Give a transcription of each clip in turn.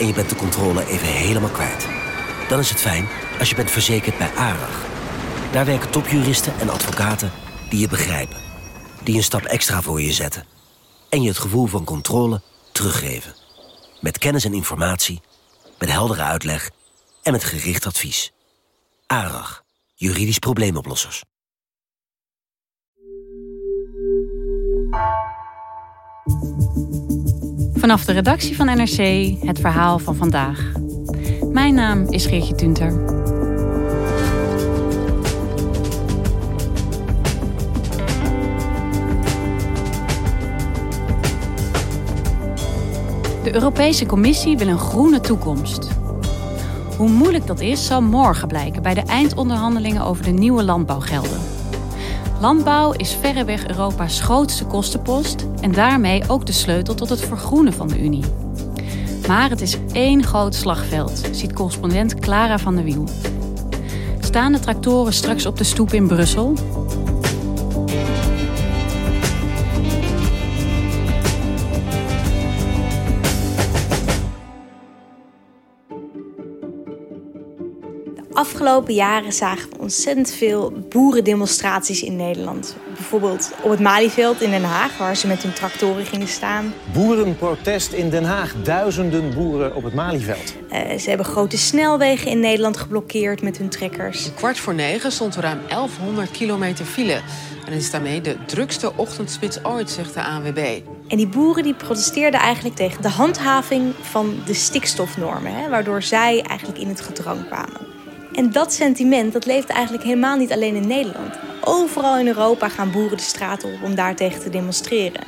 en je bent de controle even helemaal kwijt. Dan is het fijn als je bent verzekerd bij ARAG. Daar werken topjuristen en advocaten die je begrijpen. Die een stap extra voor je zetten. En je het gevoel van controle teruggeven. Met kennis en informatie, met heldere uitleg en met gericht advies. ARAG, juridisch probleemoplossers. Vanaf de redactie van NRC het verhaal van vandaag. Mijn naam is Geertje Tunter. De Europese Commissie wil een groene toekomst. Hoe moeilijk dat is, zal morgen blijken bij de eindonderhandelingen over de nieuwe landbouwgelden. Landbouw is verreweg Europa's grootste kostenpost en daarmee ook de sleutel tot het vergroenen van de Unie. Maar het is één groot slagveld, ziet correspondent Clara van der Wiel. Staan de tractoren straks op de stoep in Brussel? Afgelopen jaren zagen we ontzettend veel boerendemonstraties in Nederland. Bijvoorbeeld op het Malieveld in Den Haag, waar ze met hun tractoren gingen staan. Boerenprotest in Den Haag. Duizenden boeren op het Malieveld. Uh, ze hebben grote snelwegen in Nederland geblokkeerd met hun trekkers. Kwart voor negen stond er ruim 1100 kilometer file. En is daarmee de drukste ochtendspits ooit, zegt de ANWB. En die boeren die protesteerden eigenlijk tegen de handhaving van de stikstofnormen, hè, waardoor zij eigenlijk in het gedrang kwamen. En dat sentiment dat leeft eigenlijk helemaal niet alleen in Nederland. Overal in Europa gaan boeren de straat op om daartegen te demonstreren.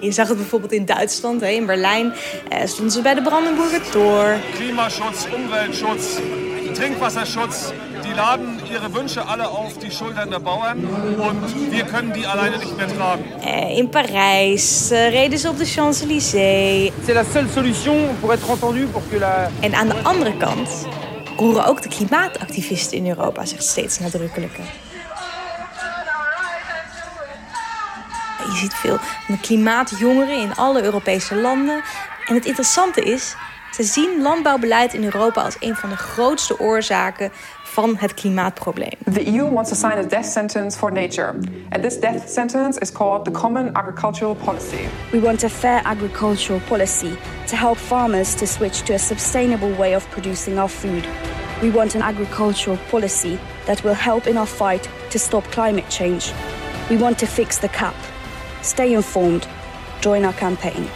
Je zag het bijvoorbeeld in Duitsland, in Berlijn. Eh, stonden ze bij de Brandenburger Tor. Klimaschutz, Umweltschutz, Trinkwasserschutz. Die laden ihre Wünsche alle auf die Schultern der Bauern. Und wir können die alleine nicht mehr tragen. Eh, in Parijs uh, reden ze op de Champs-Élysées. C'est la seule solution pour être entendu pour que la... En aan de andere kant roeren ook de klimaatactivisten in Europa zich steeds nadrukkelijker. Je ziet veel klimaatjongeren in alle Europese landen. En het interessante is, ze zien landbouwbeleid in Europa als een van de grootste oorzaken van het klimaatprobleem. The EU wants to sign a death sentence for nature. And this death sentence is called the Common Agricultural Policy. We want a fair agricultural policy to help farmers to switch to a sustainable way of producing our food. We want an agricultural policy that will help in our fight to stop climate change. We want to fix the cap. Stay informed. Join our campaign.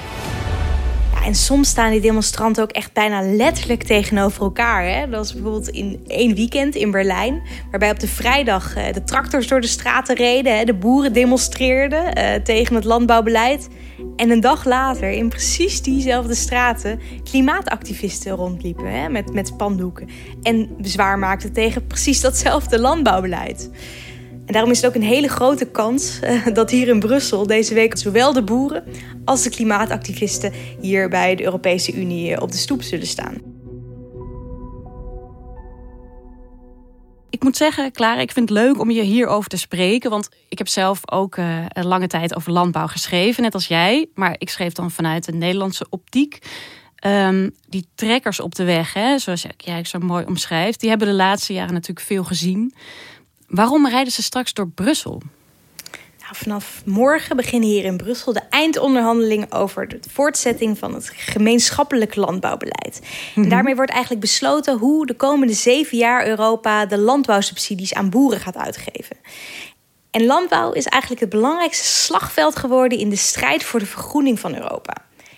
En soms staan die demonstranten ook echt bijna letterlijk tegenover elkaar. Hè? Dat was bijvoorbeeld in één weekend in Berlijn, waarbij op de vrijdag eh, de tractors door de straten reden, hè? de boeren demonstreerden uh, tegen het landbouwbeleid. En een dag later, in precies diezelfde straten, klimaatactivisten rondliepen hè? Met, met spandoeken. En bezwaar maakten tegen precies datzelfde landbouwbeleid. En daarom is het ook een hele grote kans uh, dat hier in Brussel deze week zowel de boeren als de klimaatactivisten hier bij de Europese Unie op de stoep zullen staan. Ik moet zeggen, Clara, ik vind het leuk om je hierover te spreken. Want ik heb zelf ook een lange tijd over landbouw geschreven, net als jij. Maar ik schreef dan vanuit de Nederlandse optiek. Um, die trekkers op de weg, hè, zoals jij zo mooi omschrijft, die hebben de laatste jaren natuurlijk veel gezien. Waarom rijden ze straks door Brussel? Nou, vanaf morgen beginnen hier in Brussel de eindonderhandelingen over de voortzetting van het gemeenschappelijk landbouwbeleid. En Mhm. daarmee wordt eigenlijk besloten hoe de komende zeven jaar Europa de landbouwsubsidies aan boeren gaat uitgeven. En landbouw is eigenlijk het belangrijkste slagveld geworden in de strijd voor de vergroening van Europa.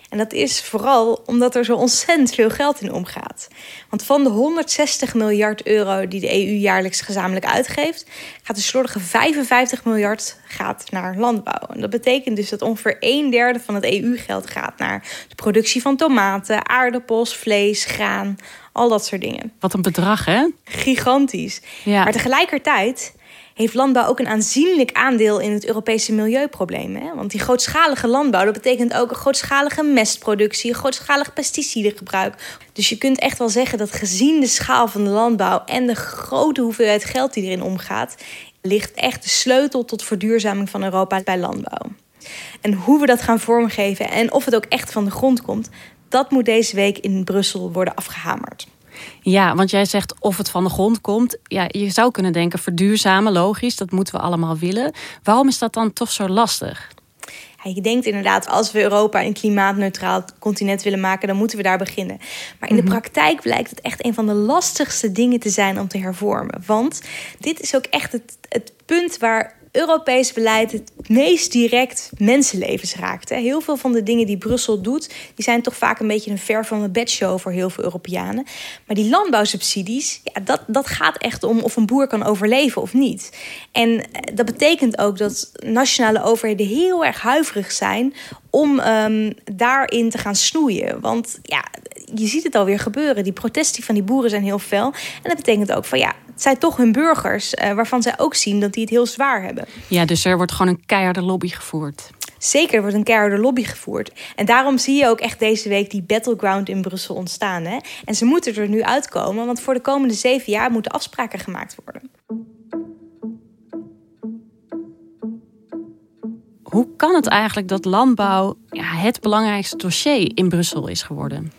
En dat is vooral omdat er zo ontzettend veel geld in omgaat. Want van de 160 miljard euro die de EU jaarlijks gezamenlijk uitgeeft, gaat de slordige 55 miljard gaat naar landbouw. En dat betekent dus dat ongeveer een derde van het EU-geld gaat naar de productie van tomaten, aardappels, vlees, graan, Al dat soort dingen. Wat een bedrag, hè? Gigantisch. Ja. Maar tegelijkertijd heeft landbouw ook een aanzienlijk aandeel in het Europese milieuprobleem. Hè? Want die grootschalige landbouw, dat betekent ook een grootschalige mestproductie, een grootschalig pesticidengebruik. Dus je kunt echt wel zeggen dat gezien de schaal van de landbouw en de grote hoeveelheid geld die erin omgaat, ligt echt de sleutel tot verduurzaming van Europa bij landbouw. En hoe we dat gaan vormgeven en of het ook echt van de grond komt, dat moet deze week in Brussel worden afgehamerd. Ja, want jij zegt of het van de grond komt. Ja, je zou kunnen denken verduurzamen, logisch, dat moeten we allemaal willen. Waarom is dat dan toch zo lastig? Je denkt inderdaad, als we Europa een klimaatneutraal continent willen maken, dan moeten we daar beginnen. Maar in de praktijk blijkt het echt een van de lastigste dingen te zijn om te hervormen. Want dit is ook echt het, het punt waar Europees beleid het meest direct mensenlevens raakt. Heel veel van de dingen die Brussel doet, die zijn toch vaak een beetje een ver van de bedshow voor heel veel Europeanen. Maar die landbouwsubsidies, ja, dat, dat gaat echt om of een boer kan overleven of niet. En eh, dat betekent ook dat nationale overheden heel erg huiverig zijn om um, daarin te gaan snoeien. Want ja, je ziet het alweer gebeuren. Die protesten van die boeren zijn heel fel. En dat betekent ook van ja, zijn toch hun burgers uh, waarvan zij ook zien dat die het heel zwaar hebben. Ja, dus er wordt gewoon een keiharde lobby gevoerd. Zeker, er wordt een keiharde lobby gevoerd. En daarom zie je ook echt deze week die battleground in Brussel ontstaan. Hè? En ze moeten er nu uitkomen, want voor de komende zeven jaar moeten afspraken gemaakt worden. Hoe kan het eigenlijk dat landbouw ja, het belangrijkste dossier in Brussel is geworden?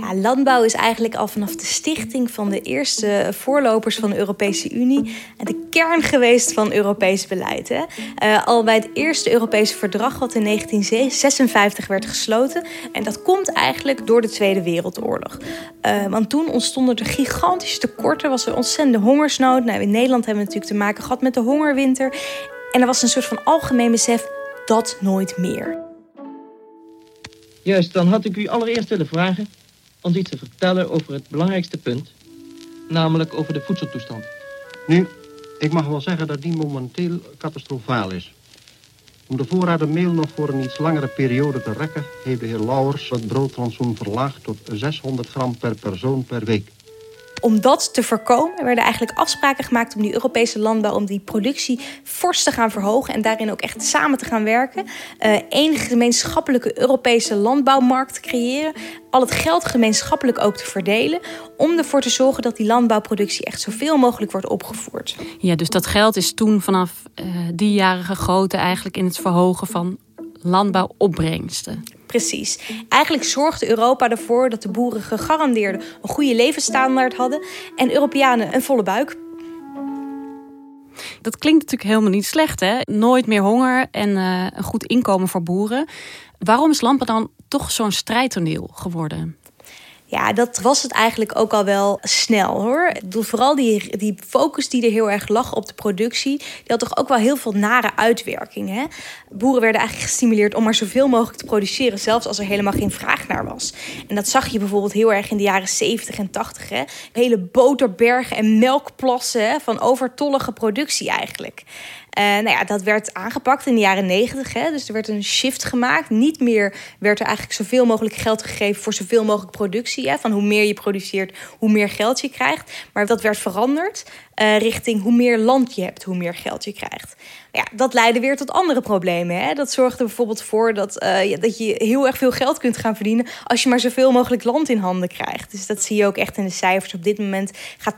Ja, landbouw is eigenlijk al vanaf de stichting van de eerste voorlopers van de Europese Unie de kern geweest van Europees beleid. Hè? Uh, al bij het eerste Europese verdrag, wat in 1956 werd gesloten. En dat komt eigenlijk door de Tweede Wereldoorlog. Uh, want toen ontstonden er gigantische tekorten, was er ontzettende hongersnood. Nou, in Nederland hebben we natuurlijk te maken gehad met de hongerwinter. En er was een soort van algemeen besef dat nooit meer. Juist, dan had ik u allereerst willen vragen ons iets te vertellen over het belangrijkste punt, namelijk over de voedseltoestand. Nu, ik mag wel zeggen dat die momenteel catastrofaal is. Om de voorraden meel nog voor een iets langere periode te rekken, heeft de heer Lauwers het broodrantsoen verlaagd tot 600 gram per persoon per week. Om dat te voorkomen werden eigenlijk afspraken gemaakt om die Europese landbouw, om die productie fors te gaan verhogen en daarin ook echt samen te gaan werken. Eén uh, gemeenschappelijke Europese landbouwmarkt te creëren. Al het geld gemeenschappelijk ook te verdelen. Om ervoor te zorgen dat die landbouwproductie echt zoveel mogelijk wordt opgevoerd. Ja, dus dat geld is toen vanaf uh, die jaren gegoten eigenlijk in het verhogen van landbouwopbrengsten. Precies. Eigenlijk zorgde Europa ervoor dat de boeren gegarandeerd een goede levensstandaard hadden en Europeanen een volle buik. Dat klinkt natuurlijk helemaal niet slecht, hè? Nooit meer honger en uh, een goed inkomen voor boeren. Waarom is landbouw dan toch zo'n strijdtoneel geworden? Ja, dat was het eigenlijk ook al wel snel hoor. Vooral die, die focus die er heel erg lag op de productie, die had toch ook wel heel veel nare uitwerkingen. Boeren werden eigenlijk gestimuleerd om maar zoveel mogelijk te produceren, zelfs als er helemaal geen vraag naar was. En dat zag je bijvoorbeeld heel erg in de jaren 70 en 80. Hè? Hele boterbergen en melkplassen van overtollige productie eigenlijk. Uh, nou ja, dat werd aangepakt in de jaren negentig. Dus er werd een shift gemaakt. Niet meer werd er eigenlijk zoveel mogelijk geld gegeven voor zoveel mogelijk productie. Hè? Van hoe meer je produceert, hoe meer geld je krijgt. Maar dat werd veranderd uh, richting hoe meer land je hebt, hoe meer geld je krijgt. Ja, dat leidde weer tot andere problemen. Hè? Dat zorgde bijvoorbeeld voor dat, ja, dat je heel erg veel geld kunt gaan verdienen als je maar zoveel mogelijk land in handen krijgt. Dus dat zie je ook echt in de cijfers. Op dit moment gaat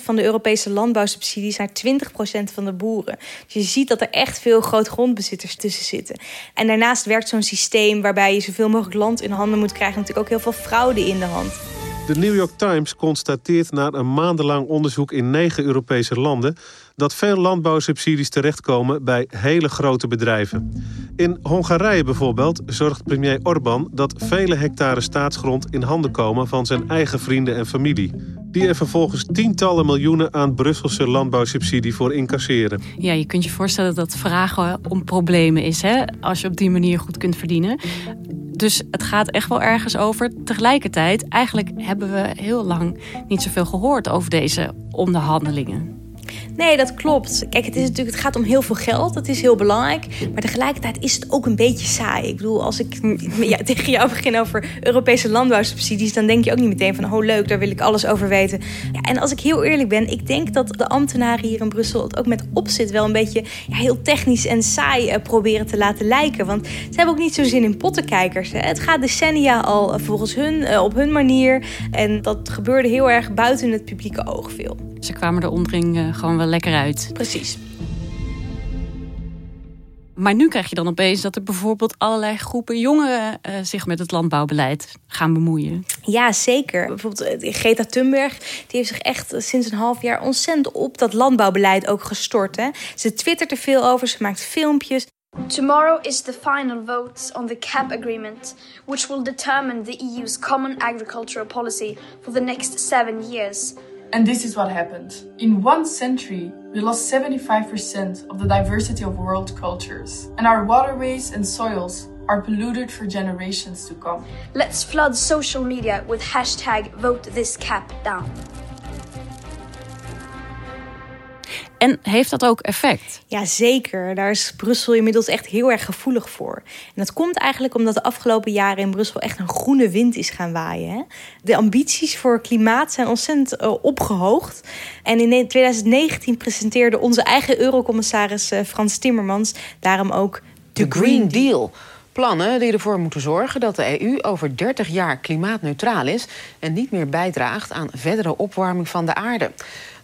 80% van de Europese landbouwsubsidies naar 20% van de boeren. Dus je ziet dat er echt veel grootgrondbezitters tussen zitten. En daarnaast werkt zo'n systeem waarbij je zoveel mogelijk land in handen moet krijgen, natuurlijk ook heel veel fraude in de hand. De New York Times constateert na een maandenlang onderzoek in negen Europese landen dat veel landbouwsubsidies terechtkomen bij hele grote bedrijven. In Hongarije bijvoorbeeld zorgt premier Orbán dat vele hectare staatsgrond in handen komen van zijn eigen vrienden en familie. Die er vervolgens tientallen miljoenen aan Brusselse landbouwsubsidie voor incasseren. Ja, je kunt je voorstellen dat vragen om problemen is, hè? als je op die manier goed kunt verdienen. Dus het gaat echt wel ergens over. Tegelijkertijd, eigenlijk hebben we heel lang niet zoveel gehoord over deze onderhandelingen. Nee, dat klopt. Kijk, het, is natuurlijk, het gaat om heel veel geld. Dat is heel belangrijk. Maar tegelijkertijd is het ook een beetje saai. Ik bedoel, als ik ja, tegen jou begin over Europese landbouwsubsidies... dan denk je ook niet meteen van, oh leuk, daar wil ik alles over weten. Ja, en als ik heel eerlijk ben, ik denk dat de ambtenaren hier in Brussel... het ook met opzet wel een beetje ja, heel technisch en saai uh, proberen te laten lijken. Want ze hebben ook niet zo zin in pottenkijkers. Het gaat decennia al uh, volgens hun, uh, op hun manier. En dat gebeurde heel erg buiten het publieke oog veel. Ze kwamen er onderling uh, gewoon wel lekker uit. Precies. Maar nu krijg je dan opeens dat er bijvoorbeeld allerlei groepen jongeren uh, zich met het landbouwbeleid gaan bemoeien. Ja, zeker. Bijvoorbeeld uh, Greta Thunberg, die heeft zich echt sinds een half jaar ontzettend op dat landbouwbeleid ook gestort. Hè. Ze twittert er veel over, ze maakt filmpjes. Tomorrow is the final vote on the CAP agreement, which will determine the EU's common agricultural policy for the next seven years. And this is what happened. In one century, we lost 75% of the diversity of world cultures, and our waterways and soils are polluted for generations to come. Let's flood social media with hashtag vote this cap down. En heeft dat ook effect? Ja, zeker. Daar is Brussel inmiddels echt heel erg gevoelig voor. En dat komt eigenlijk omdat de afgelopen jaren in Brussel echt een groene wind is gaan waaien. Hè? De ambities voor klimaat zijn ontzettend uh, opgehoogd. En in 2019 presenteerde onze eigen eurocommissaris uh, Frans Timmermans daarom ook de Green Deal. Plannen die ervoor moeten zorgen dat de EU over 30 jaar klimaatneutraal is en niet meer bijdraagt aan verdere opwarming van de aarde.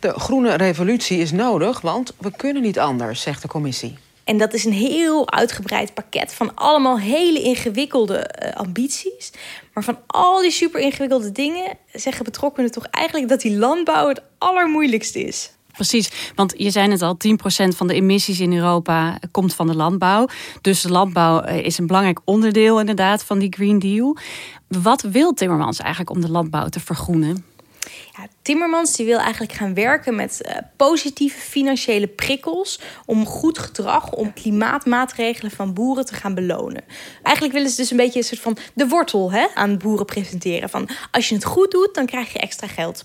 De groene revolutie is nodig, want we kunnen niet anders, zegt de commissie. En dat is een heel uitgebreid pakket van allemaal hele ingewikkelde uh, ambities. Maar van al die super ingewikkelde dingen zeggen betrokkenen toch eigenlijk dat die landbouw het allermoeilijkste is. Precies, want je zei het al, 10% van de emissies in Europa komt van de landbouw. Dus de landbouw is een belangrijk onderdeel inderdaad van die Green Deal. Wat wil Timmermans eigenlijk om de landbouw te vergroenen? Ja, Timmermans die wil eigenlijk gaan werken met uh, positieve financiële prikkels om goed gedrag, om klimaatmaatregelen van boeren te gaan belonen. Eigenlijk willen ze dus een beetje een soort van de wortel hè, aan boeren presenteren. Van als je het goed doet, dan krijg je extra geld.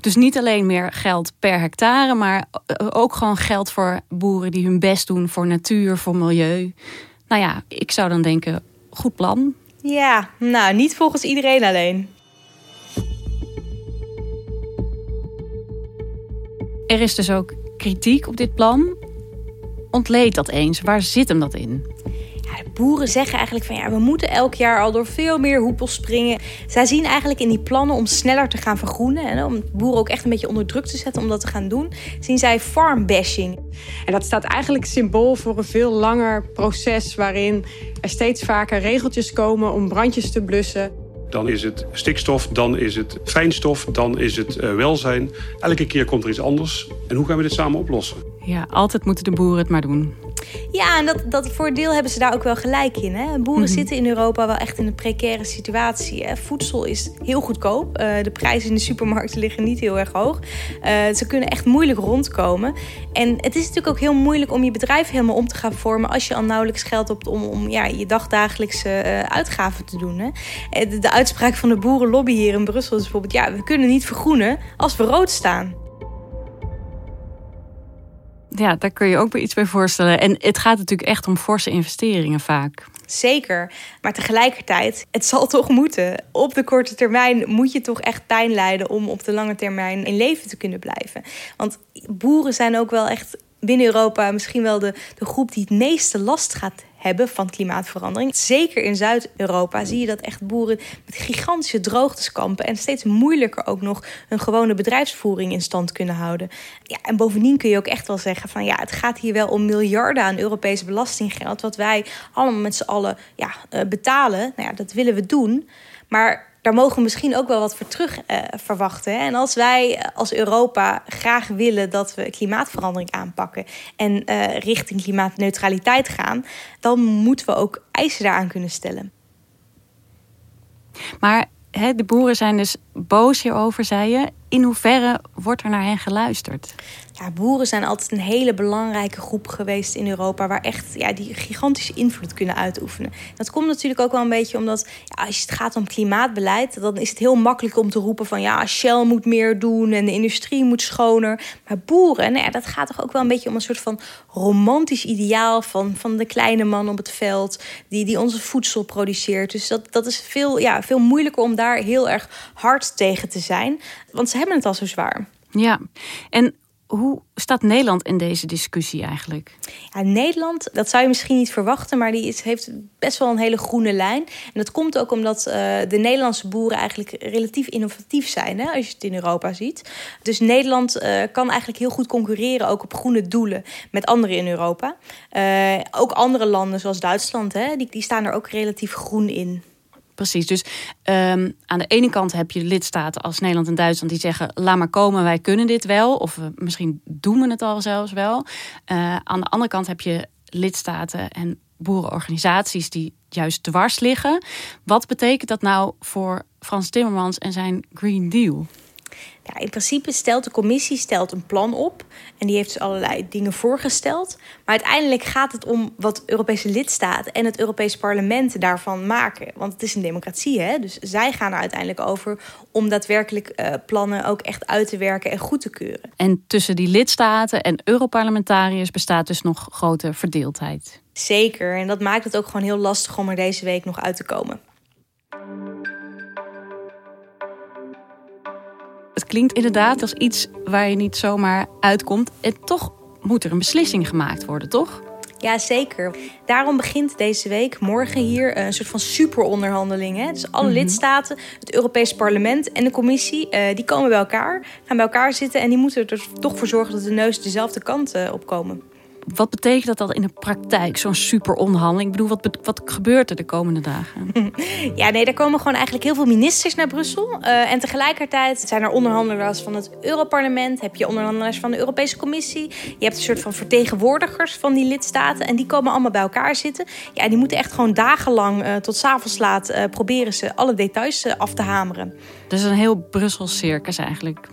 Dus niet alleen meer geld per hectare, maar ook gewoon geld voor boeren die hun best doen voor natuur, voor milieu. Nou ja, ik zou dan denken, goed plan. Ja, nou niet volgens iedereen alleen. Er is dus ook kritiek op dit plan. Ontleed dat eens. Waar zit hem dat in? Ja, de boeren zeggen eigenlijk van ja, we moeten elk jaar al door veel meer hoepels springen. Zij zien eigenlijk in die plannen om sneller te gaan vergroenen en om boeren ook echt een beetje onder druk te zetten om dat te gaan doen, zien zij farm bashing. En dat staat eigenlijk symbool voor een veel langer proces waarin er steeds vaker regeltjes komen om brandjes te blussen. Dan is het stikstof, dan is het fijnstof, dan is het uh, welzijn. Elke keer komt er iets anders. En hoe gaan we dit samen oplossen? Ja, altijd moeten de boeren het maar doen. Ja, en dat, dat voordeel hebben ze daar ook wel gelijk in. Hè? Boeren mm -hmm. zitten in Europa wel echt in een precaire situatie. Hè? Voedsel is heel goedkoop. Uh, de prijzen in de supermarkten liggen niet heel erg hoog. Uh, ze kunnen echt moeilijk rondkomen. En het is natuurlijk ook heel moeilijk om je bedrijf helemaal om te gaan vormen... als je al nauwelijks geld hebt om, om ja, je dagdagelijkse uh, uitgaven te doen. Hè? De, de uitspraak van de boerenlobby hier in Brussel is bijvoorbeeld... ja, we kunnen niet vergroenen als we rood staan ja, daar kun je ook iets bij voorstellen. En het gaat natuurlijk echt om forse investeringen vaak. Zeker, maar tegelijkertijd, het zal toch moeten. Op de korte termijn moet je toch echt pijn lijden om op de lange termijn in leven te kunnen blijven. Want boeren zijn ook wel echt binnen Europa misschien wel de, de groep die het meeste last gaat hebben van klimaatverandering. Zeker in Zuid-Europa zie je dat echt boeren met gigantische droogtes kampen en steeds moeilijker ook nog een gewone bedrijfsvoering in stand kunnen houden. Ja, en bovendien kun je ook echt wel zeggen van ja, het gaat hier wel om miljarden aan Europees belastinggeld, wat wij allemaal met z'n allen ja, betalen. Nou ja, dat willen we doen. Maar daar mogen we misschien ook wel wat voor terug uh, verwachten. En als wij als Europa graag willen dat we klimaatverandering aanpakken en uh, richting klimaatneutraliteit gaan, dan moeten we ook eisen daaraan kunnen stellen. Maar de boeren zijn dus boos hierover, zei je. In hoeverre wordt er naar hen geluisterd? Ja, boeren zijn altijd een hele belangrijke groep geweest in Europa, waar echt ja, die gigantische invloed kunnen uitoefenen. Dat komt natuurlijk ook wel een beetje omdat ja, als het gaat om klimaatbeleid, dan is het heel makkelijk om te roepen van ja, Shell moet meer doen en de industrie moet schoner. Maar boeren, nou ja, dat gaat toch ook wel een beetje om een soort van romantisch ideaal van, van de kleine man op het veld die, die onze voedsel produceert. Dus dat, dat is veel, ja, veel moeilijker om daar heel erg hard tegen te zijn, want ze hebben het al zo zwaar. Ja, en hoe staat Nederland in deze discussie eigenlijk? Ja, Nederland, dat zou je misschien niet verwachten, maar die heeft best wel een hele groene lijn. En dat komt ook omdat uh, de Nederlandse boeren eigenlijk relatief innovatief zijn, hè, als je het in Europa ziet. Dus Nederland uh, kan eigenlijk heel goed concurreren, ook op groene doelen, met anderen in Europa. Uh, ook andere landen, zoals Duitsland, hè, die, die staan er ook relatief groen in. Precies, dus um, aan de ene kant heb je lidstaten als Nederland en Duitsland die zeggen: laat maar komen, wij kunnen dit wel. Of uh, misschien doen we het al zelfs wel. Uh, aan de andere kant heb je lidstaten en boerenorganisaties die juist dwars liggen. Wat betekent dat nou voor Frans Timmermans en zijn Green Deal? Ja, in principe stelt de commissie stelt een plan op. En die heeft dus allerlei dingen voorgesteld. Maar uiteindelijk gaat het om wat Europese lidstaten en het Europees parlement daarvan maken. Want het is een democratie, hè? Dus zij gaan er uiteindelijk over om daadwerkelijk uh, plannen ook echt uit te werken en goed te keuren. En tussen die lidstaten en Europarlementariërs bestaat dus nog grote verdeeldheid. Zeker. En dat maakt het ook gewoon heel lastig om er deze week nog uit te komen. Het klinkt inderdaad als iets waar je niet zomaar uitkomt. En toch moet er een beslissing gemaakt worden, toch? Ja, zeker. Daarom begint deze week, morgen hier, een soort van superonderhandeling. Hè? Dus alle mm -hmm. lidstaten, het Europees Parlement en de Commissie, uh, die komen bij elkaar, gaan bij elkaar zitten en die moeten er toch voor zorgen dat de neus dezelfde kant uh, op komen. Wat betekent dat dan in de praktijk, zo'n superonderhandeling? Ik bedoel, wat, wat gebeurt er de komende dagen? Ja, nee, er komen gewoon eigenlijk heel veel ministers naar Brussel. Uh, en tegelijkertijd zijn er onderhandelaars van het Europarlement. Heb je onderhandelaars van de Europese Commissie. Je hebt een soort van vertegenwoordigers van die lidstaten. En die komen allemaal bij elkaar zitten. Ja, die moeten echt gewoon dagenlang uh, tot s'avonds laat uh, proberen ze alle details af te hameren. Dus een heel Brussels circus eigenlijk.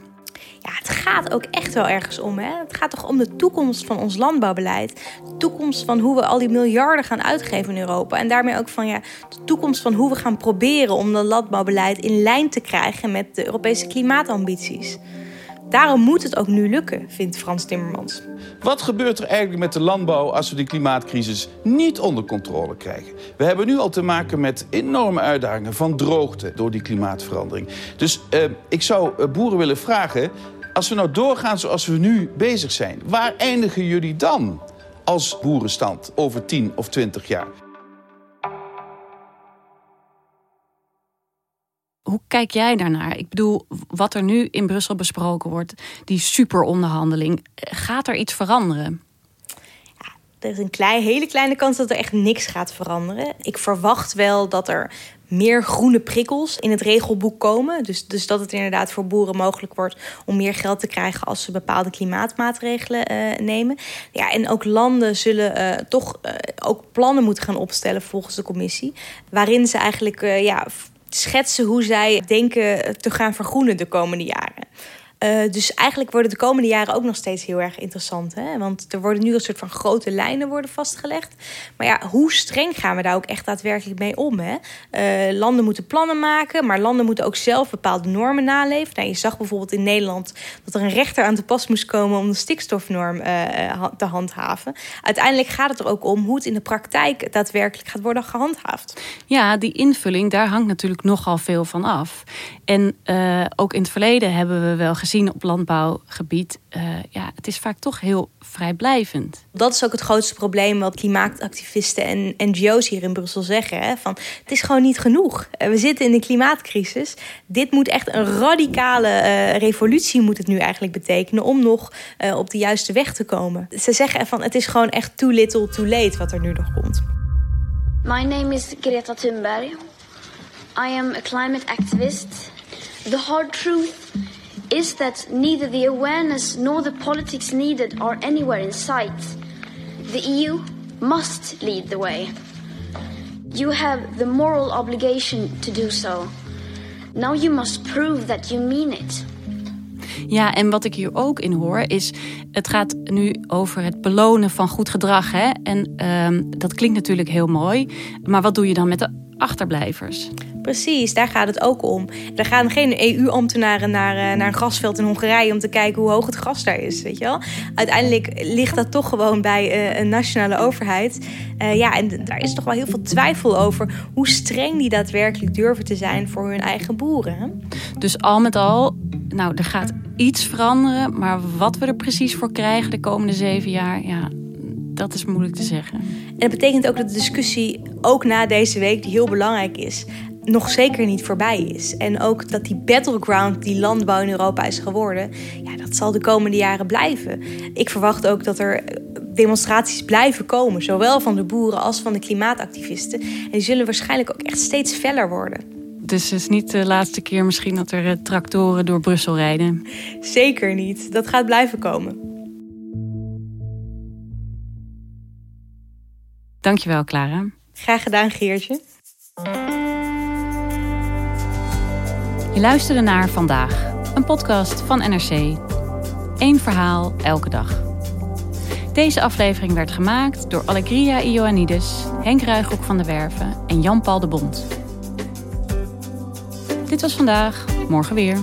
Ja, het gaat ook echt wel ergens om. Hè? Het gaat toch om de toekomst van ons landbouwbeleid. De toekomst van hoe we al die miljarden gaan uitgeven in Europa. En daarmee ook van ja, de toekomst van hoe we gaan proberen om dat landbouwbeleid in lijn te krijgen met de Europese klimaatambities. Daarom moet het ook nu lukken, vindt Frans Timmermans. Wat gebeurt er eigenlijk met de landbouw als we die klimaatcrisis niet onder controle krijgen? We hebben nu al te maken met enorme uitdagingen van droogte door die klimaatverandering. Dus uh, ik zou boeren willen vragen, als we nou doorgaan zoals we nu bezig zijn, waar eindigen jullie dan als boerenstand over 10 of 20 jaar? Hoe kijk jij daarnaar? Ik bedoel, wat er nu in Brussel besproken wordt, die superonderhandeling, gaat er iets veranderen? Ja, er is een klein, hele kleine kans dat er echt niks gaat veranderen. Ik verwacht wel dat er meer groene prikkels in het regelboek komen. Dus, dus dat het inderdaad voor boeren mogelijk wordt om meer geld te krijgen als ze bepaalde klimaatmaatregelen uh, nemen. Ja, en ook landen zullen uh, toch uh, ook plannen moeten gaan opstellen volgens de commissie. Waarin ze eigenlijk ja, schetsen hoe zij denken te gaan vergroenen de komende jaren. Uh, dus eigenlijk worden de komende jaren ook nog steeds heel erg interessant. Hè? Want er worden nu een soort van grote lijnen worden vastgelegd. Maar ja, hoe streng gaan we daar ook echt daadwerkelijk mee om? Hè? Uh, landen moeten plannen maken, maar landen moeten ook zelf bepaalde normen naleven. Nou, je zag bijvoorbeeld in Nederland dat er een rechter aan te pas moest komen om de stikstofnorm uh, te handhaven. Uiteindelijk gaat het er ook om hoe het in de praktijk daadwerkelijk gaat worden gehandhaafd. Ja, die invulling, daar hangt natuurlijk nogal veel van af. En ook in het verleden hebben we wel gezien op landbouwgebied, uh, ja, het is vaak toch heel vrijblijvend. Dat is ook het grootste probleem wat klimaatactivisten en NGO's hier in Brussel zeggen. Hè? Van, het is gewoon niet genoeg. We zitten in een klimaatcrisis. Dit moet echt een radicale uh, revolutie moet het nu eigenlijk betekenen om nog uh, op de juiste weg te komen. Ze zeggen van het is gewoon echt too little too late wat er nu nog komt. My name is Greta Thunberg. I am a climate activist. The hard truth is that neither the awareness nor the politics needed are anywhere in sight. The EU must lead the way. You have the moral obligation to do so. Now you must prove that you mean it. Ja, en wat ik hier ook in hoor is, het gaat nu over het belonen van goed gedrag. Hè? En ehm, dat klinkt natuurlijk heel mooi, maar wat doe je dan met de achterblijvers? Precies, daar gaat het ook om. Er gaan geen EU-ambtenaren naar, uh, naar een grasveld in Hongarije om te kijken hoe hoog het gras daar is. Weet je wel? Uiteindelijk ligt dat toch gewoon bij uh, een nationale overheid. Uh, ja, en daar is toch wel heel veel twijfel over hoe streng die daadwerkelijk durven te zijn voor hun eigen boeren. Dus al met al, nou, er gaat iets veranderen, maar wat we er precies voor krijgen de komende zeven jaar, ja, dat is moeilijk te zeggen. En dat betekent ook dat de discussie, ook na deze week, die heel belangrijk is, nog zeker niet voorbij is. En ook dat die battleground die landbouw in Europa is geworden, ja, dat zal de komende jaren blijven. Ik verwacht ook dat er demonstraties blijven komen, zowel van de boeren als van de klimaatactivisten. En die zullen waarschijnlijk ook echt steeds feller worden. Dus het is niet de laatste keer misschien dat er eh, tractoren door Brussel rijden? Zeker niet. Dat gaat blijven komen. Dankjewel, Clara. Graag gedaan, Geertje. Je luisterde naar Vandaag, een podcast van NRC. Eén verhaal elke dag. Deze aflevering werd gemaakt door Allegria Ioannidis, Henk Ruigrok van de Werven en Jan-Paul de Bond. Dit was vandaag, morgen weer.